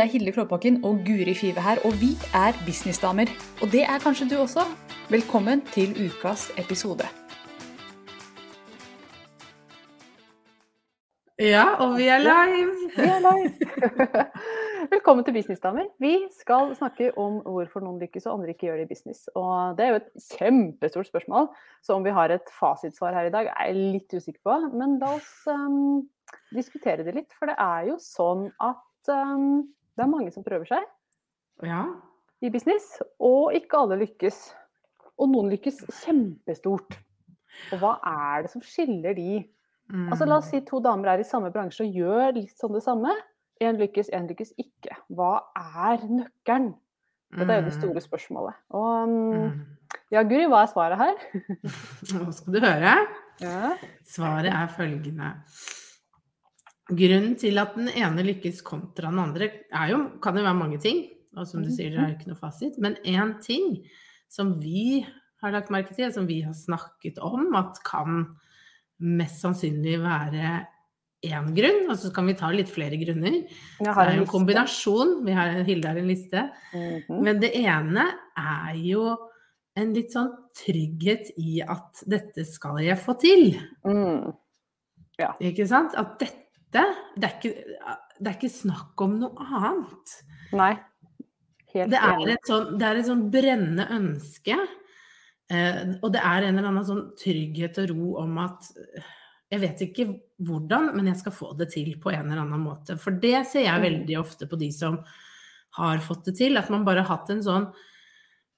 Det er Hilde Klåbakken og Guri Five her, og vi er businessdamer. Og det er kanskje du også. Velkommen til ukas episode. Ja, og vi er live. Vi er live. Velkommen til Businessdamer. Vi skal snakke om hvorfor noen lykkes og andre ikke gjør det i business. Og det er jo et kjempestort spørsmål, så om vi har et fasitsvar her i dag, er jeg litt usikker på. Men la oss um, diskutere det litt. For det er jo sånn at um, det er mange som prøver seg Ja. i business, og ikke alle lykkes. Og noen lykkes kjempestort. Og hva er det som skiller de? Altså La oss si to damer er i samme bransje og gjør litt sånn det samme. Én lykkes, én lykkes ikke. Hva er nøkkelen? Dette er jo det store spørsmålet. Og um, ja, Guri, hva er svaret her? Nå skal du høre. Ja. Svaret er følgende. Grunnen til at den ene lykkes kontra den andre, er jo, kan jo være mange ting. Og som du sier, det er jo ikke noe fasit. Men én ting som vi har lagt merke til, som vi har snakket om, at kan mest sannsynlig være én grunn, og så kan vi ta litt flere grunner. Det er jo en kombinasjon. Vi har, Hilde har en liste. Mhm. Men det ene er jo en litt sånn trygghet i at dette skal jeg få til. Mm. Ikke sant? At dette det er, ikke, det er ikke snakk om noe annet. Nei. Helt Det er et sånn, det er et sånn brennende ønske. Eh, og det er en eller annen sånn trygghet og ro om at eh, jeg vet ikke hvordan, men jeg skal få det til på en eller annen måte. For det ser jeg Mm. veldig ofte på de som har fått det til. At man bare har hatt en sånn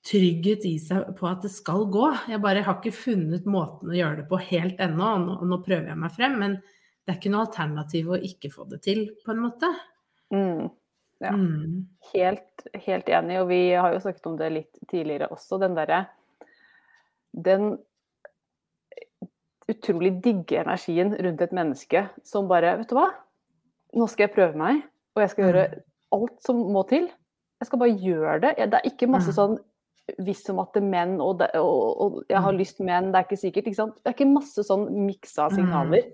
trygghet i seg på at det skal gå. Jeg bare har ikke funnet måten å gjøre det på helt ennå, og nå, nå prøver jeg meg frem. Men det er ikke noe alternativ å ikke få det til, på en måte. Mm. Ja. Mm. Helt, helt enig, og vi har jo snakket om det litt tidligere også. Den derre Den utrolig digge energien rundt et menneske som bare Vet du hva, nå skal jeg prøve meg, og jeg skal gjøre alt som må til. Jeg skal bare gjøre det. Det er ikke masse Mm. sånn hvis om at det er menn, og, det, og, og jeg har Mm. lyst menn, det er ikke sikkert. Ikke? Det er ikke masse sånn miksa Mm. signaler. Mm.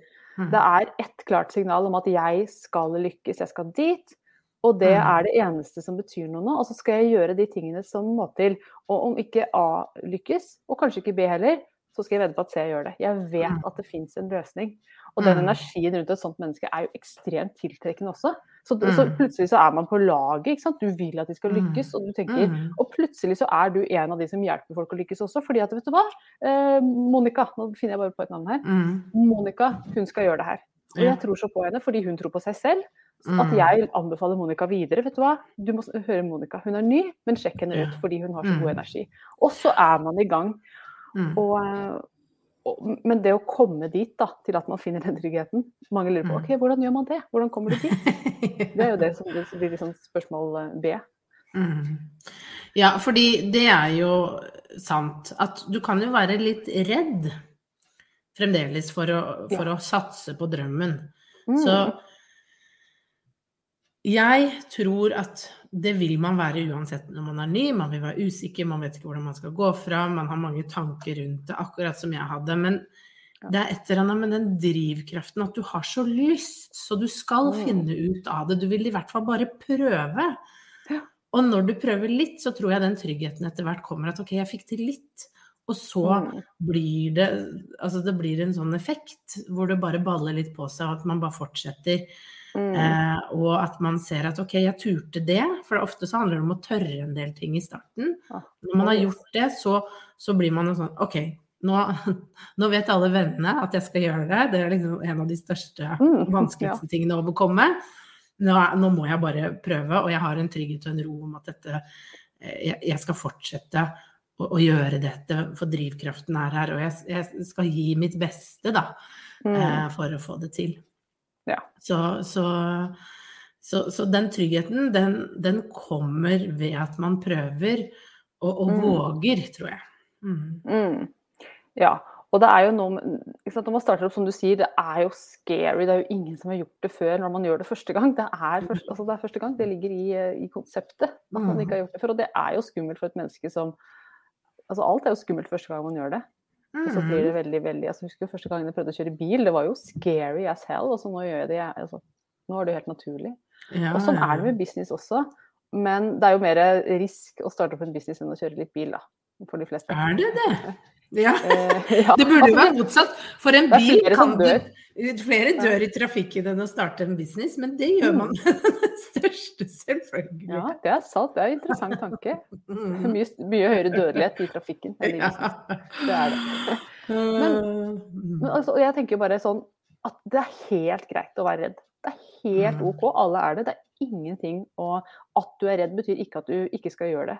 Det er ett klart signal om at jeg skal lykkes, jeg skal dit. Og det Mm. er det eneste som betyr noe nå. Og så skal jeg gjøre de tingene som må til. Og om ikke A lykkes, og kanskje ikke B heller, så skal jeg vedde på at C gjør det. Jeg vet Mm. at det fins en løsning. Og den Mm. energien rundt et sånt menneske er jo ekstremt tiltrekkende også. Så, så Mm. plutselig så er man på laget, ikke sant. Du vil at de skal Mm. lykkes, og du tenker Mm. Og plutselig så er du en av de som hjelper folk å lykkes også, fordi at vet du hva, eh, Monica, nå finner jeg bare på et navn her. Mm. Monica, hun skal gjøre det her. Og jeg tror så på henne fordi hun tror på seg selv. At Mm. jeg anbefaler Monica videre. Vet du hva, du må høre Monica. Hun er ny, men sjekk henne ut fordi hun har så god energi. Og så er man i gang. Mm. Eh, og, men det å komme dit, da, til at man finner den tryggheten Mange lurer på Mm. ok, hvordan gjør man det? Hvordan kommer du dit? Det er jo det som det som blir sånn spørsmål eh, B. Mm. Ja, fordi det er jo sant at du kan jo være litt redd fremdeles for å, for å satse på drømmen. Mm. Så jeg tror at det vil man være uansett når man er ny. Man vil være usikker, man vet ikke hvordan man skal gå fra, man har mange tanker rundt det, akkurat som jeg hadde. Men det er et eller annet med den drivkraften at du har så lyst, så du skal Mm. finne ut av det. Du vil i hvert fall bare prøve. Ja. Og når du prøver litt, så tror jeg den tryggheten etter hvert kommer at ok, jeg fikk til litt. Og så Mm. blir det Altså det blir en sånn effekt hvor det bare baller litt på seg, og at man bare fortsetter. Mm. Eh, og at man ser at ok, jeg turte det. For ofte så handler det om å tørre en del ting i starten. Når man har gjort det, så, så blir man sånn ok, nå, nå vet alle vennene at jeg skal gjøre det. Det er liksom en av de største, Mm, vanskeligste tingene å overkomme. Nå, nå må jeg bare prøve, og jeg har en trygghet og en ro om at dette eh, jeg, jeg skal fortsette å, å gjøre dette, for drivkraften er her. Og jeg, jeg skal gi mitt beste, da, Mm. eh, for å få det til. Ja. Så, så, så, så den tryggheten, den, den kommer ved at man prøver og, og Mm. våger, tror jeg. Mm. Mm. Ja. Og det er jo noe Når man starter opp, som du sier, det er jo scary. Det er jo ingen som har gjort det før når man gjør det første gang. Det er, først, altså det er første gang. Det ligger i, eh, i konseptet at man Mm. ikke har gjort det før. Og det er jo skummelt for et menneske som Altså alt er jo skummelt første gang man gjør det. Og så blir det Mm. veldig, veldig altså, Jeg husker første gangen jeg prøvde å kjøre bil, det var jo scary as hell. Og så nå gjør jeg det jeg- altså, Nå er det jo helt naturlig. Ja, Og sånn er det med business også. Men det er jo mer risk å starte opp en business enn å kjøre litt bil, da. For de fleste. Er det det? Ja. Eh, ja, Det burde jo altså, være motsatt. For en bil flere kan som du dør. Flere dør i trafikken enn å starte en business, men det gjør man med den største selvfølgelig. Ja, det er sant. Det er en interessant tanke. Mm. Mye, mye høyere dødelighet i trafikken enn i business. Det er det. Men, Men altså, jeg tenker bare sånn at det er helt greit å være redd. Det er helt Mm. OK. Alle er det. Det er ingenting å At du er redd betyr ikke at du ikke skal gjøre det.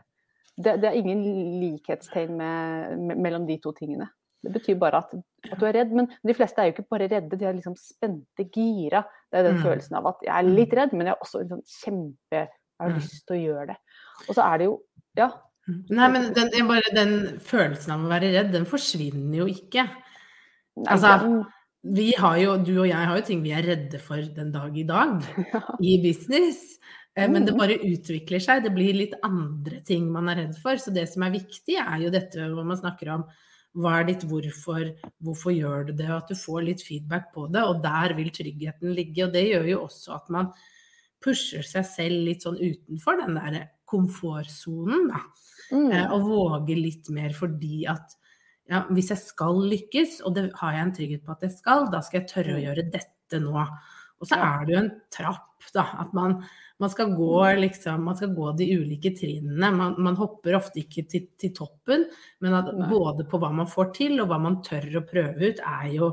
Det, det er ingen likhetstegn med, me- mellom de to tingene. Det betyr bare at, at du er redd. Men de fleste er jo ikke bare redde, de er liksom spente, gira. Det er den Mm. følelsen av at jeg er litt redd, men jeg er også liksom kjempe Jeg har Mm. lyst til å gjøre det. Og så er det jo Ja. Nei, men den, bare, den følelsen av å være redd, den forsvinner jo ikke. Altså, Vi har jo, du og jeg har jo ting vi er redde for den dag i dag i business. Eh, Men det Mm. bare utvikler seg. Det blir litt andre ting man er redd for. Så det som er viktig, er jo dette hvor man snakker om hva er ditt hvorfor, hvorfor gjør du det, og at du får litt feedback på det. Og der vil tryggheten ligge. Og det gjør jo også at man pusher seg selv litt sånn utenfor den der komfortsonen, da. Mm. Eh, Og våger litt mer fordi at ja, hvis jeg skal lykkes, og det har jeg en trygghet på at jeg skal, da skal jeg tørre å Mm. gjøre dette nå. Og så er det jo en trapp, da. At man, man skal gå liksom, man skal gå de ulike trinnene. Man, man hopper ofte ikke til, til toppen, men at både på hva man får til, og hva man tør å prøve ut, er jo,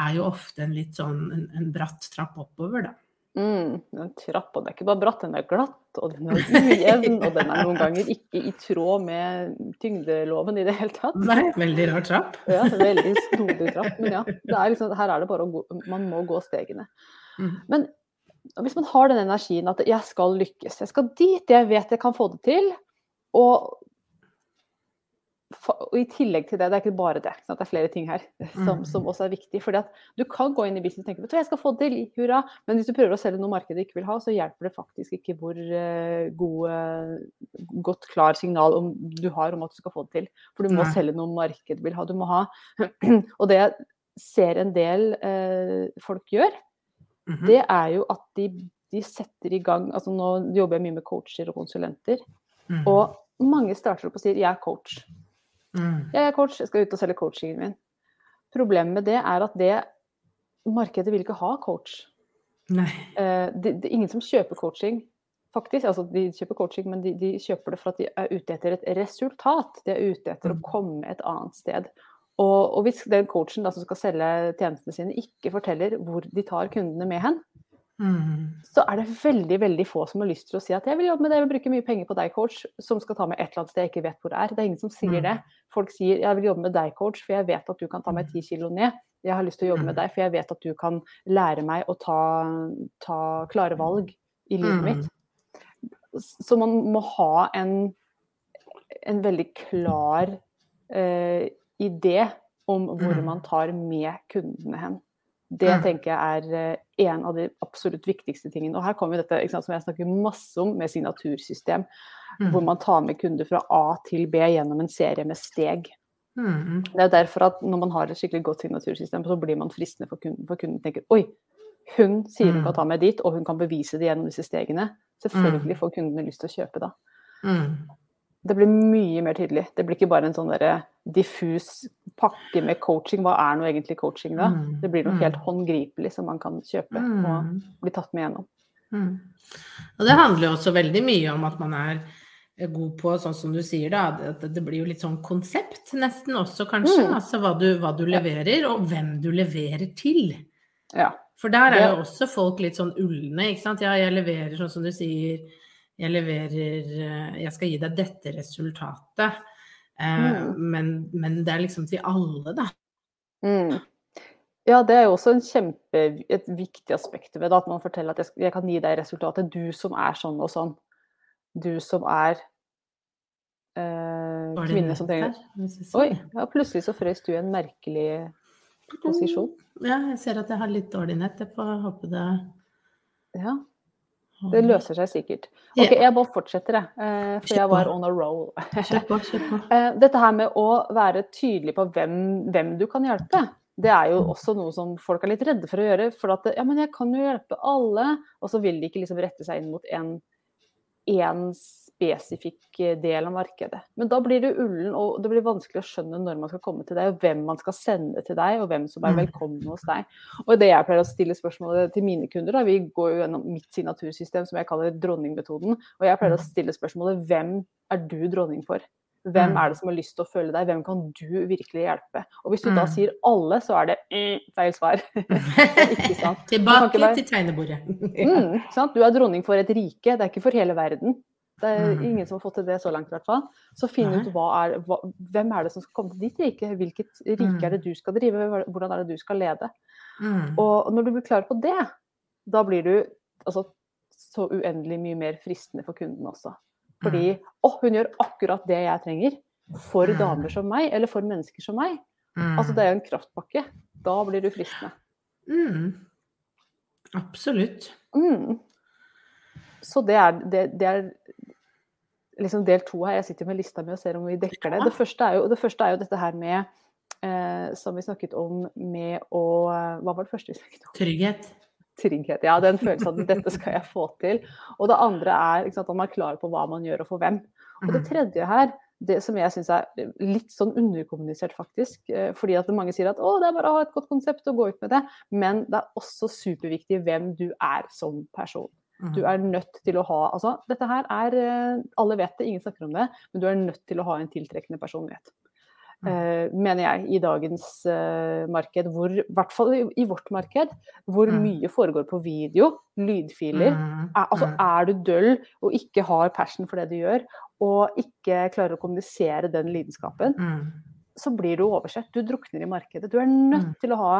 er jo ofte en litt sånn en, en bratt trapp oppover, da. Mm, den trappa, det er ikke bare bratt, den er glatt, og den er ujevn, og den er noen ganger ikke i tråd med tyngdeloven i det hele tatt. Nei, veldig rar trapp. Ja, veldig snodig trapp, men ja. Det er liksom, her er det bare å gå, man må gå stegene. Mm. Men hvis man har den energien at jeg skal lykkes, jeg skal dit, jeg vet jeg kan få det til, og, og i tillegg til det, det er ikke bare det, ikke det er flere ting her som, Mm. som også er viktig. fordi at du kan gå inn i business og tenke at jeg skal få det til, hurra, men hvis du prøver å selge noe markedet ikke vil ha, så hjelper det faktisk ikke hvor eh, gode, godt klar signal om, du har om at du skal få det til. For du må Nei. selge noe markedet vil ha. Du må ha Og det jeg ser en del eh, folk gjør, Mhm. det er jo at de, de setter i gang altså Nå jobber jeg mye med coacher og konsulenter. Mhm. Og mange starter opp og sier 'jeg er coach'. Mm. Jeg er coach, jeg skal ut og selge coachingen min. Problemet med det er at det markedet vil ikke ha coach. Eh, det, det er ingen som kjøper coaching, faktisk. Altså, de kjøper coaching, men de, de kjøper det for at de er ute etter et resultat. De er ute etter Mm. å komme et annet sted. Og, og hvis den coachen da, som skal selge tjenestene sine, ikke forteller hvor de tar kundene med hen, Mm. så er det veldig veldig få som har lyst til å si at jeg vil jobbe med deg, jeg vil bruke mye penger på deg, coach, som skal ta meg et eller annet sted jeg ikke vet hvor det er. Det er ingen som sier Mm. det. Folk sier jeg vil jobbe med deg, coach, for jeg vet at du kan ta meg ti kilo ned. Jeg har lyst til å jobbe med Mm. deg, for jeg vet at du kan lære meg å ta, ta klare valg i livet Mm. mitt. Så man må ha en, en veldig klar eh, idé om hvor Mm. man tar med kundene hen. Det Mm. tenker jeg er eh, en av de absolutt viktigste tingene. Og her kommer dette sant, som jeg snakker masse om, med signatursystem. Mm. Hvor man tar med kunder fra A til B gjennom en serie med steg. Mm. Det er derfor at når man har et skikkelig godt signatursystem, så blir man fristende for kunden. For kunden tenker oi, hun sier hun Mm. kan ta meg dit, og hun kan bevise det gjennom disse stegene. Selvfølgelig får kundene lyst til å kjøpe da. Mm. Det blir mye mer tydelig. Det blir ikke bare en sånn derre diffus pakke med coaching. Hva er nå egentlig coaching da? Mm. Det blir noe Mm. helt håndgripelig som man kan kjøpe og Mm. bli tatt med gjennom. Mm. Og det handler jo også veldig mye om at man er god på, sånn som du sier, da, at det blir jo litt sånn konsept nesten også, kanskje. Mm. Altså hva du, hva du leverer, og hvem du leverer til. Ja. For der er jo også folk litt sånn ulne, ikke sant. Ja, jeg leverer sånn som du sier, jeg leverer eh, Jeg skal gi deg dette resultatet. Eh, Mm. men, men det er liksom til alle, da. Mm. Ja, det er jo også en kjempe, et viktig aspekt ved det, at man forteller at jeg, jeg kan gi deg resultatet. Du som er sånn og sånn. Du som er eh, kvinne som trenger Oi, ja, plutselig så frøs du i en merkelig posisjon. Ja, jeg ser at jeg har litt dårlig nett. Jeg får håpe det Ja, det løser seg sikkert. Ok, jeg bare fortsetter, jeg. eh, For jeg var on a roll. Eh, Dette her med å være tydelig på hvem, hvem du kan hjelpe, det er jo også noe som folk er litt redde for å gjøre. For at ja, men jeg kan jo hjelpe alle. Og så vil de ikke liksom rette seg inn mot en, en spesifikk del av markedet. Men da blir det ullen, og det blir vanskelig å skjønne når man skal komme til deg, og hvem man skal sende til deg, og hvem som er mm. velkommen hos deg. Og det jeg pleier å stille spørsmålet til mine kunder, da, vi går jo gjennom mitt signatursystem som jeg kaller dronningmetoden, og jeg pleier å mm. stille spørsmålet hvem er du dronning for? Hvem mm. er det som har lyst til å følge deg, hvem kan du virkelig hjelpe? Og hvis du da sier alle, så er det mm, feil svar. ikke sant? Tilbake være... til tegnebordet. mm, du er dronning for et rike, det er ikke for hele verden. Det er mm. ingen som har fått til det så langt, i hvert fall. Så finn ut hva er, hva, hvem er det som skal komme til ditt rike. Hvilket rike mm. er det du skal drive, hvordan er det du skal lede. Mm. Og når du blir klar på det, da blir du altså, så uendelig mye mer fristende for kunden også. Fordi å, hun gjør akkurat det jeg trenger. For damer som meg, eller for mennesker som meg. Altså det er jo en kraftpakke. Da blir du fristende. Mm. Absolutt. Mm. Så det er, det, det er liksom del to her. Jeg sitter med lista mi og ser om vi dekker det. Det første er jo, det første er jo dette her med eh, Som vi snakket om med å Hva var det første vi snakket om? Trygghet. Trygghet. Ja, den følelsen at dette skal jeg få til. Og det andre er sant, at man er klar på hva man gjør og for hvem. Og det mhm. tredje her, det som jeg syns er litt sånn underkommunisert, faktisk. Eh, fordi at mange sier at å, det er bare å ha et godt konsept og gå ut med det. Men det er også superviktig hvem du er som person. Du er nødt til å ha Altså, dette her er eh, Alle vet det, ingen snakker om det, men du er nødt til å ha en tiltrekkende personlighet. Uh, mener jeg, i dagens uh, marked, hvor, i hvert fall i, vårt marked, hvor mm. mye foregår på video, lydfiler. Mm. Er, altså, mm. er du døll og ikke har passion for det du gjør, og ikke klarer å kommunisere den lidenskapen, så blir du oversett. Du drukner i markedet. Du er nødt til å ha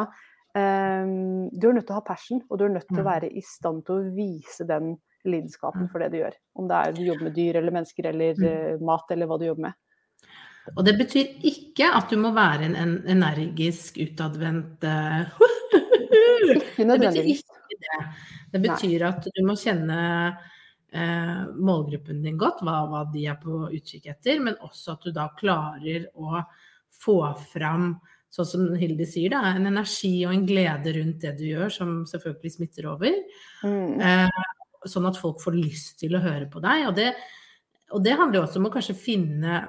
Um, du er nødt til å ha passion, og du er nødt til å være i stand til å vise den lidenskapen for det du gjør. Om det er du jobber med dyr eller mennesker eller uh, mat eller hva du jobber med. Og det betyr ikke at du må være en, en energisk, utadvendt uh, Ikke nødvendigvis. Det betyr, ikke det. Det betyr at du må kjenne uh, målgruppen din godt, hva, hva de er på utkikk etter, men også at du da klarer å få fram sånn som Hilde sier, da, en energi og en glede rundt det du gjør, som selvfølgelig smitter over. Mm. Eh, sånn at folk får lyst til å høre på deg. Og det, og det handler jo også om å kanskje finne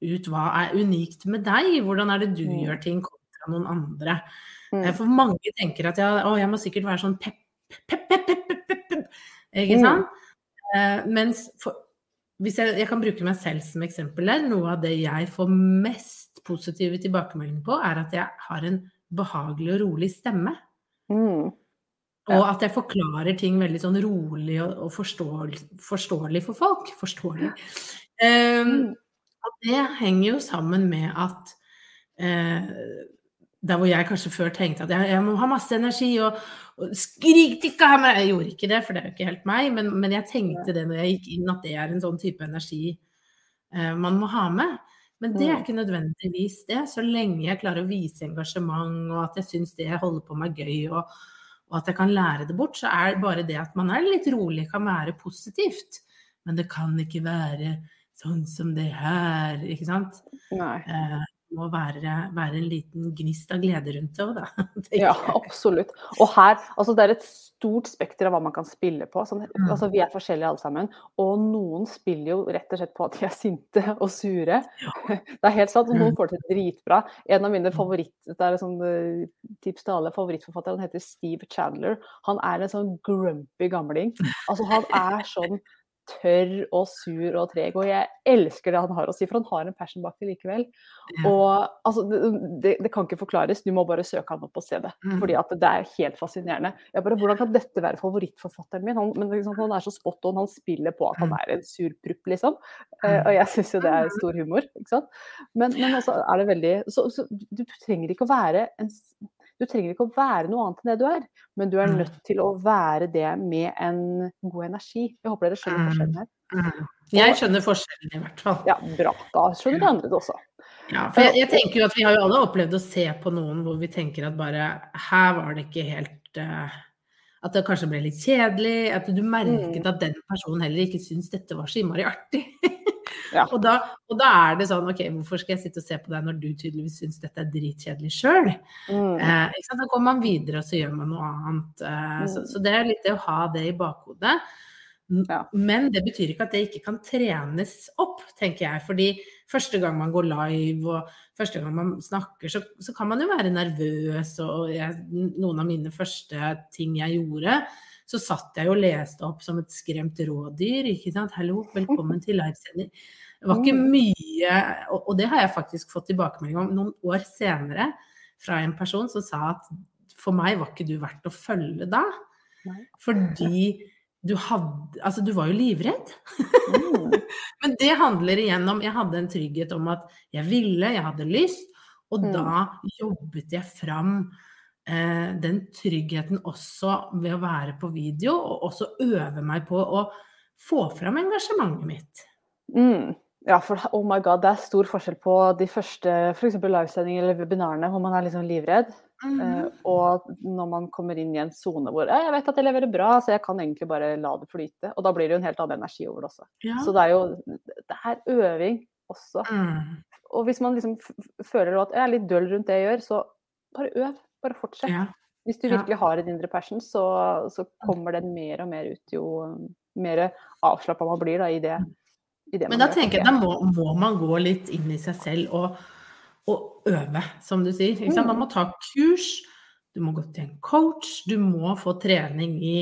ut hva er unikt med deg. Hvordan er det du mm. gjør ting kontra noen andre. Mm. Eh, for mange tenker at ja, å, jeg må sikkert være sånn pep, pep, pep, pep, pep, pep. Ikke mm. sant? Eh, mens for, hvis jeg, jeg, kan bruke meg selv som eksempel der, noe av det jeg får mest positive tilbakemeldinger på, er at jeg har en behagelig og rolig stemme. Mm. Ja. Og at jeg forklarer ting veldig sånn rolig og, og forståelig, forståelig, for folk. Forståelig. Um, det henger jo sammen med at eh, der hvor jeg kanskje før tenkte at jeg, jeg må ha masse energi og, og skrik av meg Jeg gjorde ikke det, for det er jo ikke helt meg, men, men jeg tenkte det når jeg gikk inn, at det er en sånn type energi eh, man må ha med. Men det er mm. ikke nødvendigvis det, så lenge jeg klarer å vise engasjement, og at jeg syns det jeg holder på med er gøy, og, og, at jeg kan lære det bort, så er bare det at man er litt rolig, kan være positivt. Men det kan ikke være sånn som det her, ikke sant? Nei. Eh, må være, være, en liten gnist av glede rundt det òg, da. Ja, absolutt. Og her, altså det er et stort spekter av hva man kan spille på. Sånn, mm. altså vi er forskjellige alle sammen. Og noen spiller jo rett og slett på at de er sinte og sure. Ja. Det er helt sant. Noen mm. får det til dritbra. En av mine mm. favoritt, det er sånn, eh, tips til alle favorittforfattere, han heter Steve Chandler. Han er en sånn grumpy gamling. Altså han er sånn tørr og sur og treg. Og jeg elsker det han har å si, for han har en passion bak det likevel. Og altså, det, det, kan ikke forklares, du må bare søke han opp og se det. Mm. Fordi at det er helt fascinerende. Jeg bare, Hvordan kan dette være favorittforfatteren min? Han, men liksom, han er så spot on, han spiller på at han mm. er en surprupp, liksom. Uh, og jeg syns jo det er stor humor, ikke sant. Men, men også er det veldig så, så du trenger ikke å være en du trenger ikke å være noe annet enn det du er, men du er nødt til å være det med en god energi. Jeg håper dere skjønner mm. forskjellen her. Mm. Jeg skjønner forskjellen i hvert fall. Ja, bra. Da skjønner de andre det også. Ja, for jeg, jeg, tenker jo at vi har jo alle opplevd å se på noen hvor vi tenker at bare her var det ikke helt uh, At det kanskje ble litt kjedelig. At du merket mm. at den personen heller ikke syntes dette var så innmari artig. Ja. Og, da, og da er det sånn OK, hvorfor skal jeg sitte og se på deg når du tydeligvis syns dette er dritkjedelig sjøl? Mm. Eh. Da går man videre, og så gjør man noe annet. Eh, så, Mm. så det er litt det å ha det i bakhodet. Ja. Men det betyr ikke at det ikke kan trenes opp, tenker jeg. Fordi første gang man går live, og første gang man snakker, så, så kan man jo være nervøs. Og jeg, noen av mine første ting jeg gjorde, så satt jeg og leste opp som et skremt rådyr. ikke sant? 'Hallo, velkommen til livesending'. Det var ikke Mm. mye og, det har jeg faktisk fått tilbakemelding om noen år senere fra en person som sa at for meg var ikke du verdt å følge da. Fordi du hadde Altså, du var jo livredd. Mm. Men det handler igjen om Jeg hadde en trygghet om at jeg ville, jeg hadde lyst, og Mm. da jobbet jeg fram den tryggheten også ved å være på video, og også øve meg på å få fram engasjementet mitt. Mm. Ja, for oh my god, det er stor forskjell på de første f.eks. livesendingene eller webinarene hvor man er liksom livredd, livredd, eh, og når man kommer inn i en sone hvor «Ja, jeg vet at jeg leverer bra, så jeg kan egentlig bare la det flyte. Og da blir det jo en helt annen energi over det også. Ja. Så det er jo det er øving også. Mm. Og hvis man liksom føler at jeg er litt døll rundt det jeg gjør, så bare øv. Bare fortsett. ja. Hvis du virkelig har en indre passion, så, så kommer den mer og mer ut jo mer avslappa man blir da, i det. I det Men man da gjør, tenker jeg da må, må man gå litt inn i seg selv og, og øve, som du sier. Sant? Man må ta kurs, du må gå til en coach, du må få trening i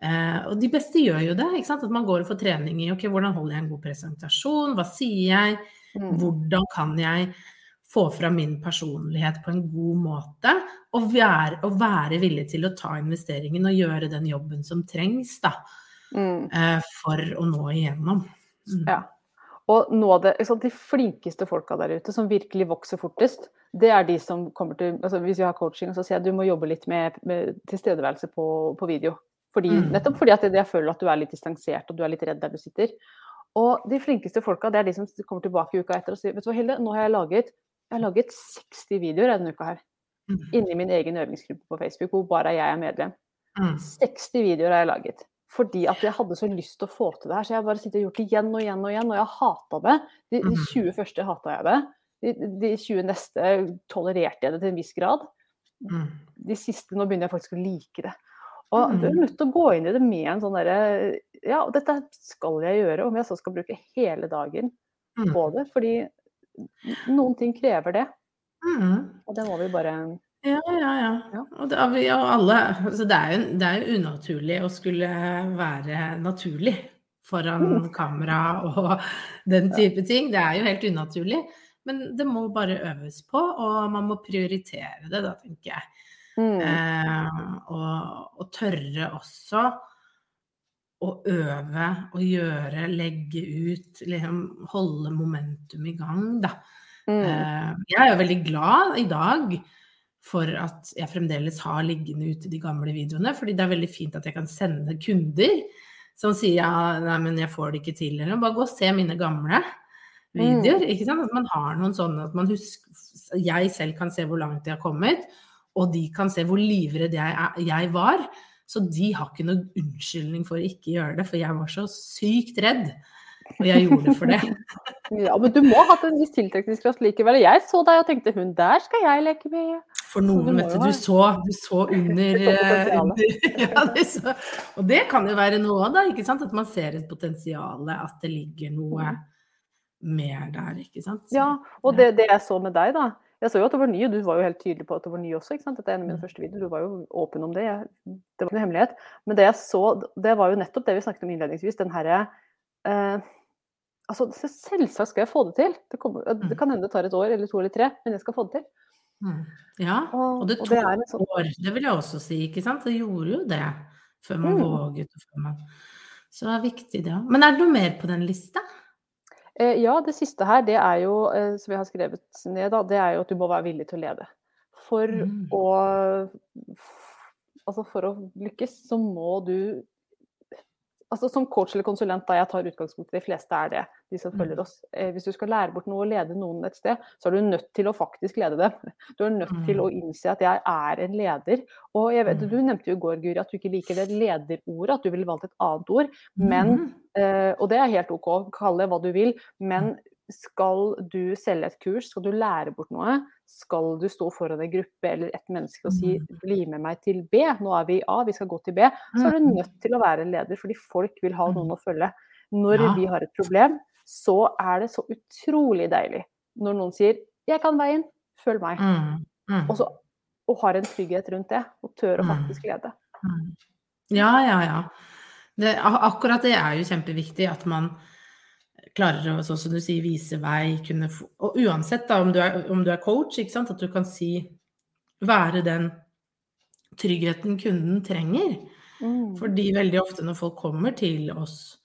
Uh, Og de beste gjør jo det. At man går og får trening i ok, hvordan holder jeg en god presentasjon, hva sier jeg, Mm. hvordan kan jeg få fram min personlighet på en god måte, og være, og være villig til å ta investeringen og gjøre den jobben som trengs da, Mm. eh, for å nå igjennom. Mm. Ja. Og nå det, sant, De flinkeste folka der ute, som virkelig vokser fortest, det er de som kommer til altså Hvis vi har coaching, så sier jeg at du må jobbe litt med, med tilstedeværelse på, på video. Fordi, Mm. Nettopp fordi at jeg føler at du er litt distansert og du er litt redd der du sitter. Og de flinkeste folka, det er de som kommer tilbake uka etter og sier Vet du hva, Hilde, nå har jeg laget, jeg har laget 60 videoer denne uka her. Mm. Inni min egen øvingsgruppe på Facebook, hvor bare jeg er medlem. Mm. 60 videoer har jeg laget. Fordi at jeg hadde så lyst til å få til det her. Så jeg har bare sittet og gjort det igjen og igjen og igjen. Og jeg hata det. De, de Mhm. 20 første hata jeg det. De, de 20 neste tolererte jeg det til en viss grad. Mm. De siste nå begynner jeg faktisk å like det. Og Mhm. du er nødt til å gå inn i det med en sånn derre Ja, dette skal jeg gjøre. Om jeg så skal bruke hele dagen Mm. på det. Fordi noen ting krever det. Mm. Og det må vi bare Ja, ja, ja. Ja. Og, det, og alle altså det, er jo, det er jo unaturlig å skulle være naturlig foran Mm. kamera og den type ting. Det er jo helt unaturlig. Men det må bare øves på, og man må prioritere det, da, tenker jeg. mm. Eh, og, og tørre også å øve og gjøre, legge ut, liksom holde momentum i gang, da. Mm. Eh, Jeg er jo veldig glad i dag for at jeg fremdeles har liggende ute de gamle videoene, fordi det er veldig fint at jeg kan sende kunder som sier ja, nei, men jeg får det ikke til, eller bare gå og se mine gamle videoer. ikke sant? At man har noen sånne at man husker Jeg selv kan se hvor langt jeg har kommet, og de kan se hvor livredd jeg, jeg var. Så de har ikke noen unnskyldning for å ikke gjøre det, for jeg var så sykt redd. Og jeg gjorde det for det. Ja, men du må ha hatt en viss tiltrekningskraft likevel. Jeg så deg og tenkte hun der skal jeg leke med. For noen, vet du, du så, du så under, under ja, du så, Og det kan jo være noe da, ikke sant? At man ser et potensial, at det ligger noe mer der, ikke sant? Så- Ja, og det, det jeg så med deg, da. Jeg så jo at det var ny, og du var jo helt tydelig på at det var ny også. ikke sant? Dette er en av mine Mm. første videoer, du var jo åpen om det. Jeg, det var ikke noe hemmelighet. Men det jeg så, det var jo nettopp det vi snakket om innledningsvis. Den herre eh, Altså, selvsagt skal jeg få det til. Det, kommer, det kan hende det tar et år eller to eller tre, men jeg skal få det til. Mm. Ja, Og, det tok og det sånn år, det vil jeg også si, ikke sant? Det gjorde jo det før man Mm. våget. Før man... Så det er viktig, det òg. Men er det noe mer på den lista? Eh, ja, det siste her, det er jo, eh, som jeg har skrevet ned, da, det er jo at du må være villig til å lede. For Mm. å Altså, for å lykkes, så må du altså Som coach eller konsulent, da jeg tar utgangspunkt i de fleste er det, de som Mm. følger oss. Eh, hvis du skal lære bort noe og lede noen et sted, så er du nødt til å faktisk lede dem. Du er nødt til Mm. å innse at jeg er en leder. Og jeg vet, Mm. Du nevnte jo i går, Guri, at du ikke liker det lederordet, at du ville valgt et annet ord. Men, eh, og det er helt OK, kall det hva du vil. Men skal du selge et kurs, skal du lære bort noe, skal du stå foran en gruppe eller et menneske og si Mm. 'bli med meg til B', nå er vi i A, vi skal gå til B', så er du Mm. nødt til å være en leder, fordi folk vil ha noen å følge. Når Ja. vi har et problem, så er det så utrolig deilig når noen sier 'jeg kan veien, følg meg', Mm. Mm. og, så, og har en trygghet rundt det, og tør å Mm. faktisk lede. Mm. Ja, ja, ja. Det, akkurat det er jo kjempeviktig at man klarer å, som du sier, vise vei, kunne Og uansett da, om du er, om du er coach, at du kan si Være den tryggheten kunden trenger. Mm. Fordi veldig ofte når folk kommer til oss,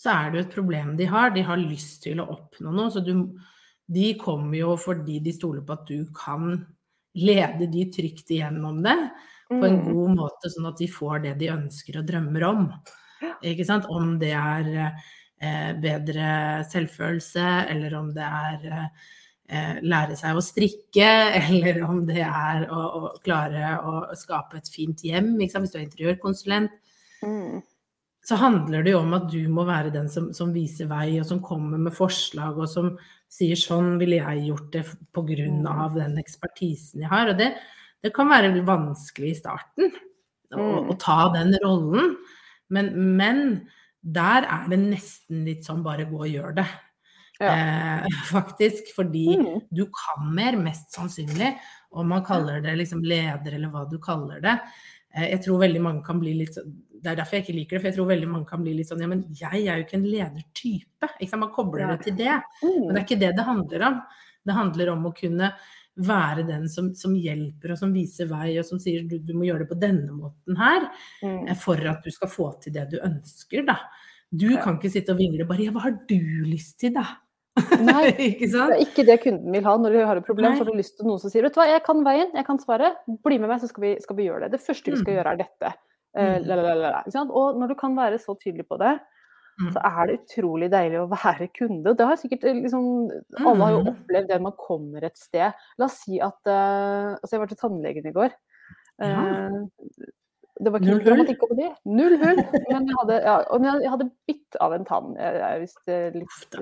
så er det jo et problem de har. De har lyst til å oppnå noe. Så du, de kommer jo fordi de stoler på at du kan lede de trygt igjennom det på en Mm. god måte, sånn at de får det de ønsker og drømmer om. Ikke sant? Om det er bedre selvfølelse, eller om det er eh, lære seg å strikke, eller om det er å, å klare å skape et fint hjem, hvis du er interiørkonsulent Mm. så handler det jo om at du må være den som, som viser vei, og som kommer med forslag, og som sier sånn ville jeg gjort det på grunn Mm. av den ekspertisen jeg har. Og det, det kan være vanskelig i starten å, Mm. å ta den rollen, men, men der er det nesten litt sånn bare gå og gjør det. Ja. Eh, faktisk, fordi Mm. du kan mer, mest sannsynlig, om man kaller det liksom leder eller hva du kaller det. Eh, Jeg tror veldig mange kan bli litt sånn Det er derfor jeg ikke liker det, for jeg tror veldig mange kan bli litt sånn Ja, men jeg er jo ikke en ledertype. Ikke sant? Man kobler det til det. Men det Mm. er ikke det det handler om. Det handler om å kunne være den som, som hjelper og som viser vei, og som sier du, du må gjøre det på denne måten her, Mm. eh, for at du skal få til det du ønsker, da. Du Ja. kan ikke sitte og vingle bare Ja, hva har du lyst til, da? Nei, ikke Det er ikke det kunden vil ha når de har et problem. Nei. Så har du lyst til noen som sier vet du hva, jeg kan veien, jeg kan svaret, bli med meg, så skal vi, skal vi gjøre det. Det første vi skal Mm. gjøre er dette. Eh, Mm. la, la, la, la? Og når du kan være så tydelig på det. Så er det utrolig deilig å være kunde. Det har sikkert eh, liksom Alle har jo Mm. opplevd det når man kommer et sted. La oss si at uh, Altså, jeg var til tannlegen i går. Ja. Eh, det var ikke Null dramatikk over det. Null hull. Men jeg hadde, ja, og jeg hadde bitt av en tann. Jeg jeg visst eh, litt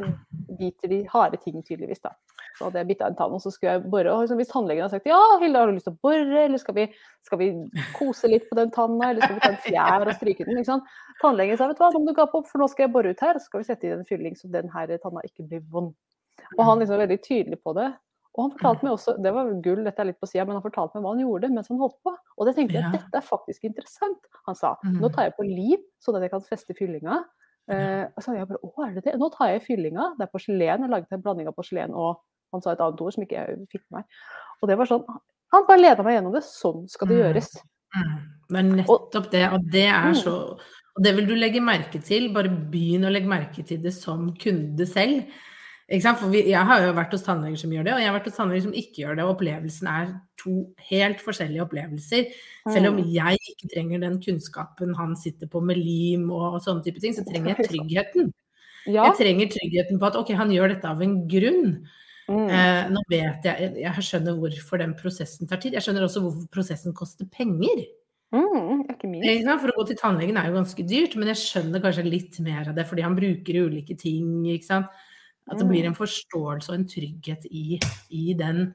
biter de harde ting, tydeligvis. da. Så hadde jeg bitt av en tann, og så skulle jeg bore. Og liksom, hvis tannlegen hadde sagt ja, Hilde, har du lyst til å bore, eller skal vi, skal vi kose litt på den tanna, eller skal vi ta en fjær og stryke den? ikke sant? Tannlegen sa vet du hva, nå må du gape opp, for nå skal jeg bore ut her, så skal vi sette i en fylling så den her tanna ikke blir vond. Og han liksom var veldig tydelig på det. Og han fortalte meg også, det var gull, dette er litt på sida, men han fortalte meg hva han gjorde mens han holdt på. Og det tenkte jeg at dette er faktisk interessant. Han sa Mm. nå tar jeg på liv, sånn at jeg kan feste fyllinga. Eh, så jeg bare å, er det det? Nå tar jeg fyllinga, det er porselen, jeg laget en blanding av porselen og han sa et annet ord som ikke jeg fikk med meg. Og det var sånn, han bare leda meg gjennom det, sånn skal det Mm. gjøres. Mm. Det er nettopp det, og det er Mm. så Og det vil du legge merke til, bare begynn å legge merke til det som kunde selv. For vi, jeg har jo vært hos tannleger som gjør det, og jeg har vært hos tannleger som ikke gjør det, og opplevelsen er to helt forskjellige opplevelser. Selv om Mm. jeg ikke trenger den kunnskapen han sitter på med lim og, og sånne type ting, så trenger jeg tryggheten. Ja. Jeg trenger tryggheten på at ok, han gjør dette av en grunn. Mm. Eh, nå vet jeg, jeg skjønner hvorfor den prosessen tar tid. Jeg skjønner også hvorfor prosessen koster penger. Mm, minst. For å gå til tannlegen er jo ganske dyrt, men jeg skjønner kanskje litt mer av det fordi han bruker ulike ting. At det blir en forståelse og en trygghet i, i den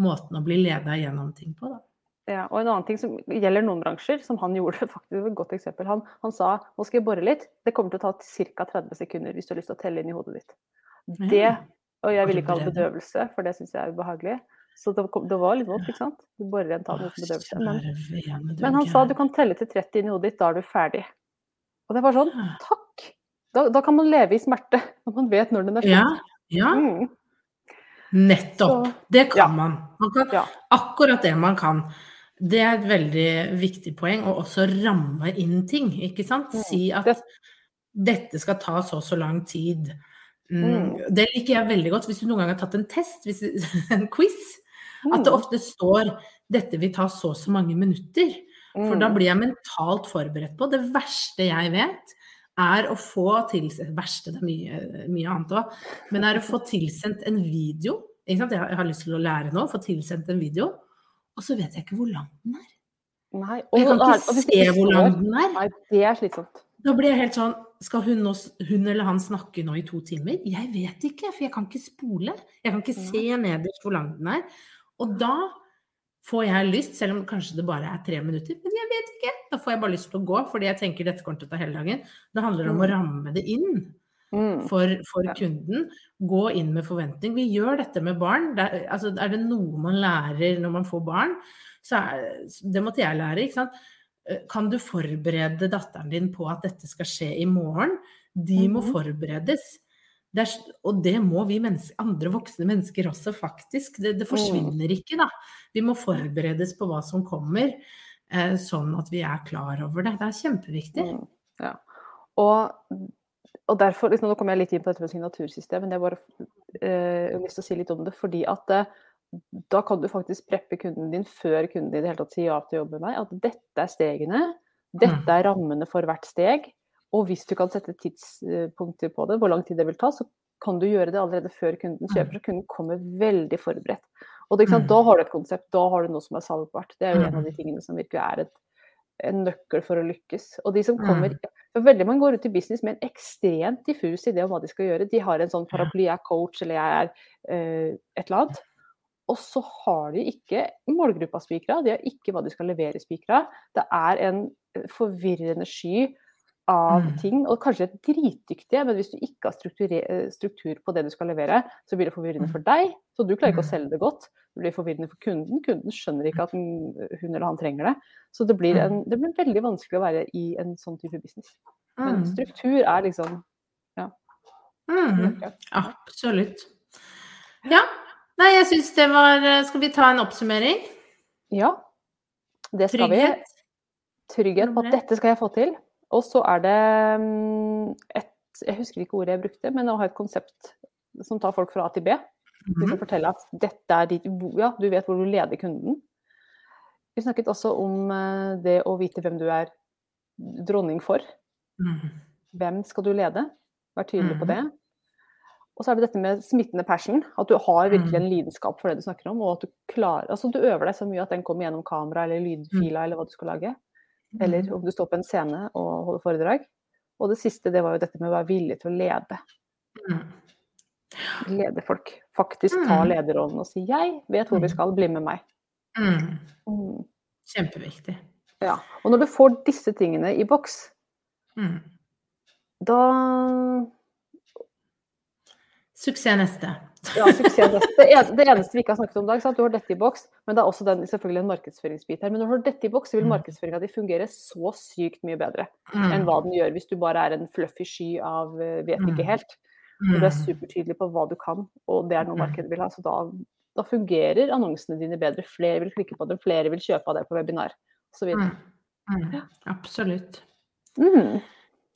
måten å bli leda gjennom ting på. Da. Ja, og en annen ting som gjelder noen bransjer, som han gjorde faktisk et godt eksempel. Han, han sa nå skal jeg bore litt, det kommer til å ta ca. 30 sekunder hvis du har lyst til å telle inn i hodet ditt. Det. Og jeg ville ikke ha bedøvelse, for det syns jeg er ubehagelig. Så det, det var litt vondt, ikke sant. Du borer en tann uten bedøvelse. Men, men han sa du kan telle til 30 inni hodet ditt, da er du ferdig. Og det var sånn, takk! Da, da kan man leve i smerte, når man vet når den er Ja, slutt. ja, Mm. nettopp. Så- Det kan ja. man. man kan, Ja. Akkurat det man kan. Det er et veldig viktig poeng, å også ramme inn ting, ikke sant. Mm. Si at dette skal ta så og så lang tid. Mm. Mm. Det liker jeg veldig godt hvis du noen gang har tatt en test, hvis, en quiz. At det Mm. ofte står 'dette vil ta så og så mange minutter'. For da Mm. blir jeg mentalt forberedt på. Det verste jeg vet, er å få tilsendt Verste, det er mye, mye annet òg. Men er å få tilsendt en video. Jeg har lyst til å lære nå, få tilsendt en video. Og så vet jeg ikke hvor lang den er. Nei, Og jeg kan og- ikke og hvis se hvor lang den er. Nei, det er slitsomt. Da blir jeg helt sånn Skal hun, nå, hun eller han snakke nå i to timer? Jeg vet ikke, for jeg kan ikke spole. Jeg kan ikke se nederst hvor lang den er. Og da får jeg lyst, selv om kanskje det bare er tre minutter, men jeg vet ikke. Da får jeg bare lyst til å gå, fordi jeg tenker dette kommer til å ta hele dagen. Det handler om å ramme det inn Mm. for, for Ja. kunden. Gå inn med forventning. Vi gjør dette med barn. Det er, altså, er det noe man lærer når man får barn, så er det måtte jeg lære. ikke sant? Eh, Kan du forberede datteren din på at dette skal skje i morgen? De må Mhm. forberedes. Det er, og det må vi menneske, andre voksne mennesker også, faktisk. Det, det forsvinner ikke, da. Vi må forberedes på hva som kommer, eh, sånn at vi er klar over det. Det er kjempeviktig. Mm, ja. Og, og derfor, liksom, Nå kommer jeg litt inn på dette med signatursystem, men jeg bare eh, har lyst til å si litt om det. fordi at eh, da kan du faktisk preppe kunden din før kunden i det hele tatt sier ja til å jobbe med deg. At dette er stegene, dette er rammene for hvert steg. Og hvis du kan sette tidspunkter på det, hvor lang tid det vil ta, så kan du gjøre det allerede før kunden kjøper, så kunden kommer veldig forberedt. Og det, Mm. Da har du et konsept, da har du noe som er salgbart. Det er jo en av Mm. de tingene som virkelig er et, en nøkkel for å lykkes. Og de som Mm. kommer for Veldig mange går ut i business med en ekstremt diffus idé om hva de skal gjøre. De har en sånn paraply, jeg er coach eller jeg er uh, et eller annet. Og så har de ikke målgruppa spikra, de har ikke hva de skal levere spikra. Det er en eh, forvirrende sky av Mm. ting, og kanskje dritdyktige, men hvis du ikke har eh, struktur på det du skal levere, så blir det forvirrende for deg. Så du klarer ikke å selge det godt. Det blir forvirrende for kunden. Kunden skjønner ikke at hun eller han trenger det. Så det blir, en, det blir veldig vanskelig å være i en sånn type business. Men Mm. struktur er liksom Mm. Absolutt. Ja. Nei, jeg syns det var eh, Skal vi ta en oppsummering? Ja, det skal Trygghet. vi. Trygghet på at dette skal jeg få til. Og så er det mm, et Jeg husker ikke ordet jeg brukte, men å ha et konsept som tar folk fra A til B. Du Mhm. kan fortelle at dette er ditt Ja, du vet hvor du leder kunden. Vi snakket også om eh, det å vite hvem du er dronning for. Mhm. Hvem skal du lede? Vær tydelig på Mhm. det. Og så er det dette med smittende passion. At du har virkelig Mm. en lidenskap for det du snakker om. Og at du klarer Altså du øver deg så mye at den kommer gjennom kamera eller lydfila eller hva du skal lage. Eller Mm. om du står på en scene og holder foredrag. Og det siste det var jo dette med å være villig til å lede. Mm. Lede folk. Faktisk ta Mm. lederrollen og si 'jeg vet hvor vi Mm. skal, bli med meg'. Mm. Mm. Kjempeviktig. Ja. Og når du får disse tingene i boks, Mm. da Suksess neste. Ja, suksess neste. Det, eneste vi ikke har snakket om i dag, at du har dette i boks, men det er også den, selvfølgelig en markedsføringsbit her. Men når du har dette i boks, så vil Mm. markedsføringa di fungere så sykt mye bedre Mm. enn hva den gjør hvis du bare er en fluffy sky av eh, vet ikke Mm. helt. Og du er supertydelig på hva du kan, og det er noe markedet vil ha. Så da, da fungerer annonsene dine bedre. Flere vil klikke på dem, flere vil kjøpe av deg på webinar osv. Mm. Mm. Absolutt. Mm.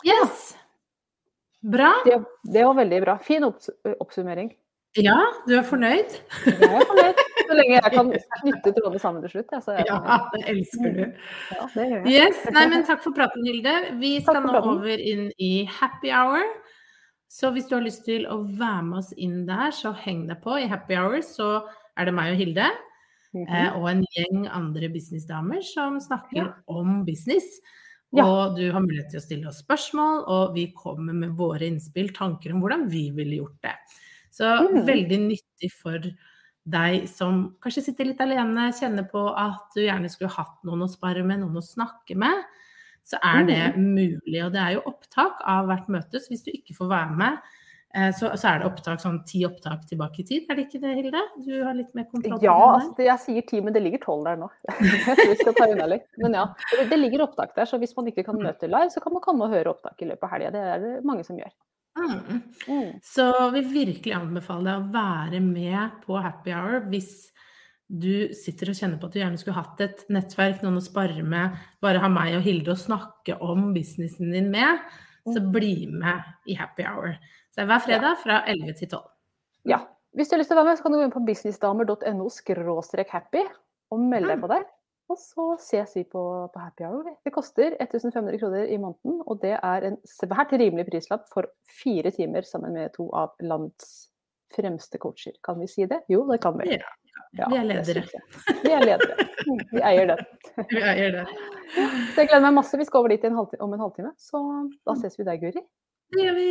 Yes! Bra. Det, det var veldig bra. Fin opps oppsummering. Ja, du er fornøyd? Jeg er fornøyd. Så lenge jeg kan knytte trådene sammen til slutt, er jeg Ja, det elsker du. Ja, det gjør jeg. Yes, nei, men takk for praten, Hilde. Vi skal nå praten. over inn i happy hour. Så hvis du har lyst til å være med oss inn der, så heng deg på. I happy hour så er det meg og Hilde Mm -hmm. og en gjeng andre businessdamer som snakker Ja. om business. Ja. Og du har mulighet til å stille oss spørsmål, og vi kommer med våre innspill, tanker om hvordan vi ville gjort det. Så mm. veldig nyttig for deg som kanskje sitter litt alene, kjenner på at du gjerne skulle hatt noen å spare med, noen å snakke med. Så er det Mhm. mulig. Og det er jo opptak av hvert møte, så hvis du ikke får være med, så, så er det opptak sånn ti opptak tilbake i tid. Er det ikke det, Hilde? Du har litt mer kontroll Ja, altså, jeg sier ti, men det ligger tolv der nå. Vi skal ta unna litt. Men ja, det, det ligger opptak der, så hvis man ikke kan møte live, så kan man komme og høre opptak i løpet av helga. Det er det mange som gjør. Mm. Mm. Så vi virkelig anbefaler deg å være med på happy hour hvis du sitter og kjenner på at du gjerne skulle hatt et nettverk, noen å spare med, bare ha meg og Hilde å snakke om businessen din med, så bli med i happy hour. Så er hver fredag fra 11 til 12. Ja. Hvis du har lyst til å være med, så kan du gå inn på businessdamer.no happy og melde deg på der. Og så ses vi på, på happy hour. Det koster 1500 kroner i måneden, og det er en svært rimelig prislapp for fire timer sammen med to av landets fremste coacher. Kan vi si det? Jo, det kan vi. Ja, ja, vi er ledere. Vi er ledere. Mm, vi eier det. Vi eier det. Så jeg gleder meg masse. Vi skal over dit en om en halvtime, så da ses vi der, Guri. Det gjør vi.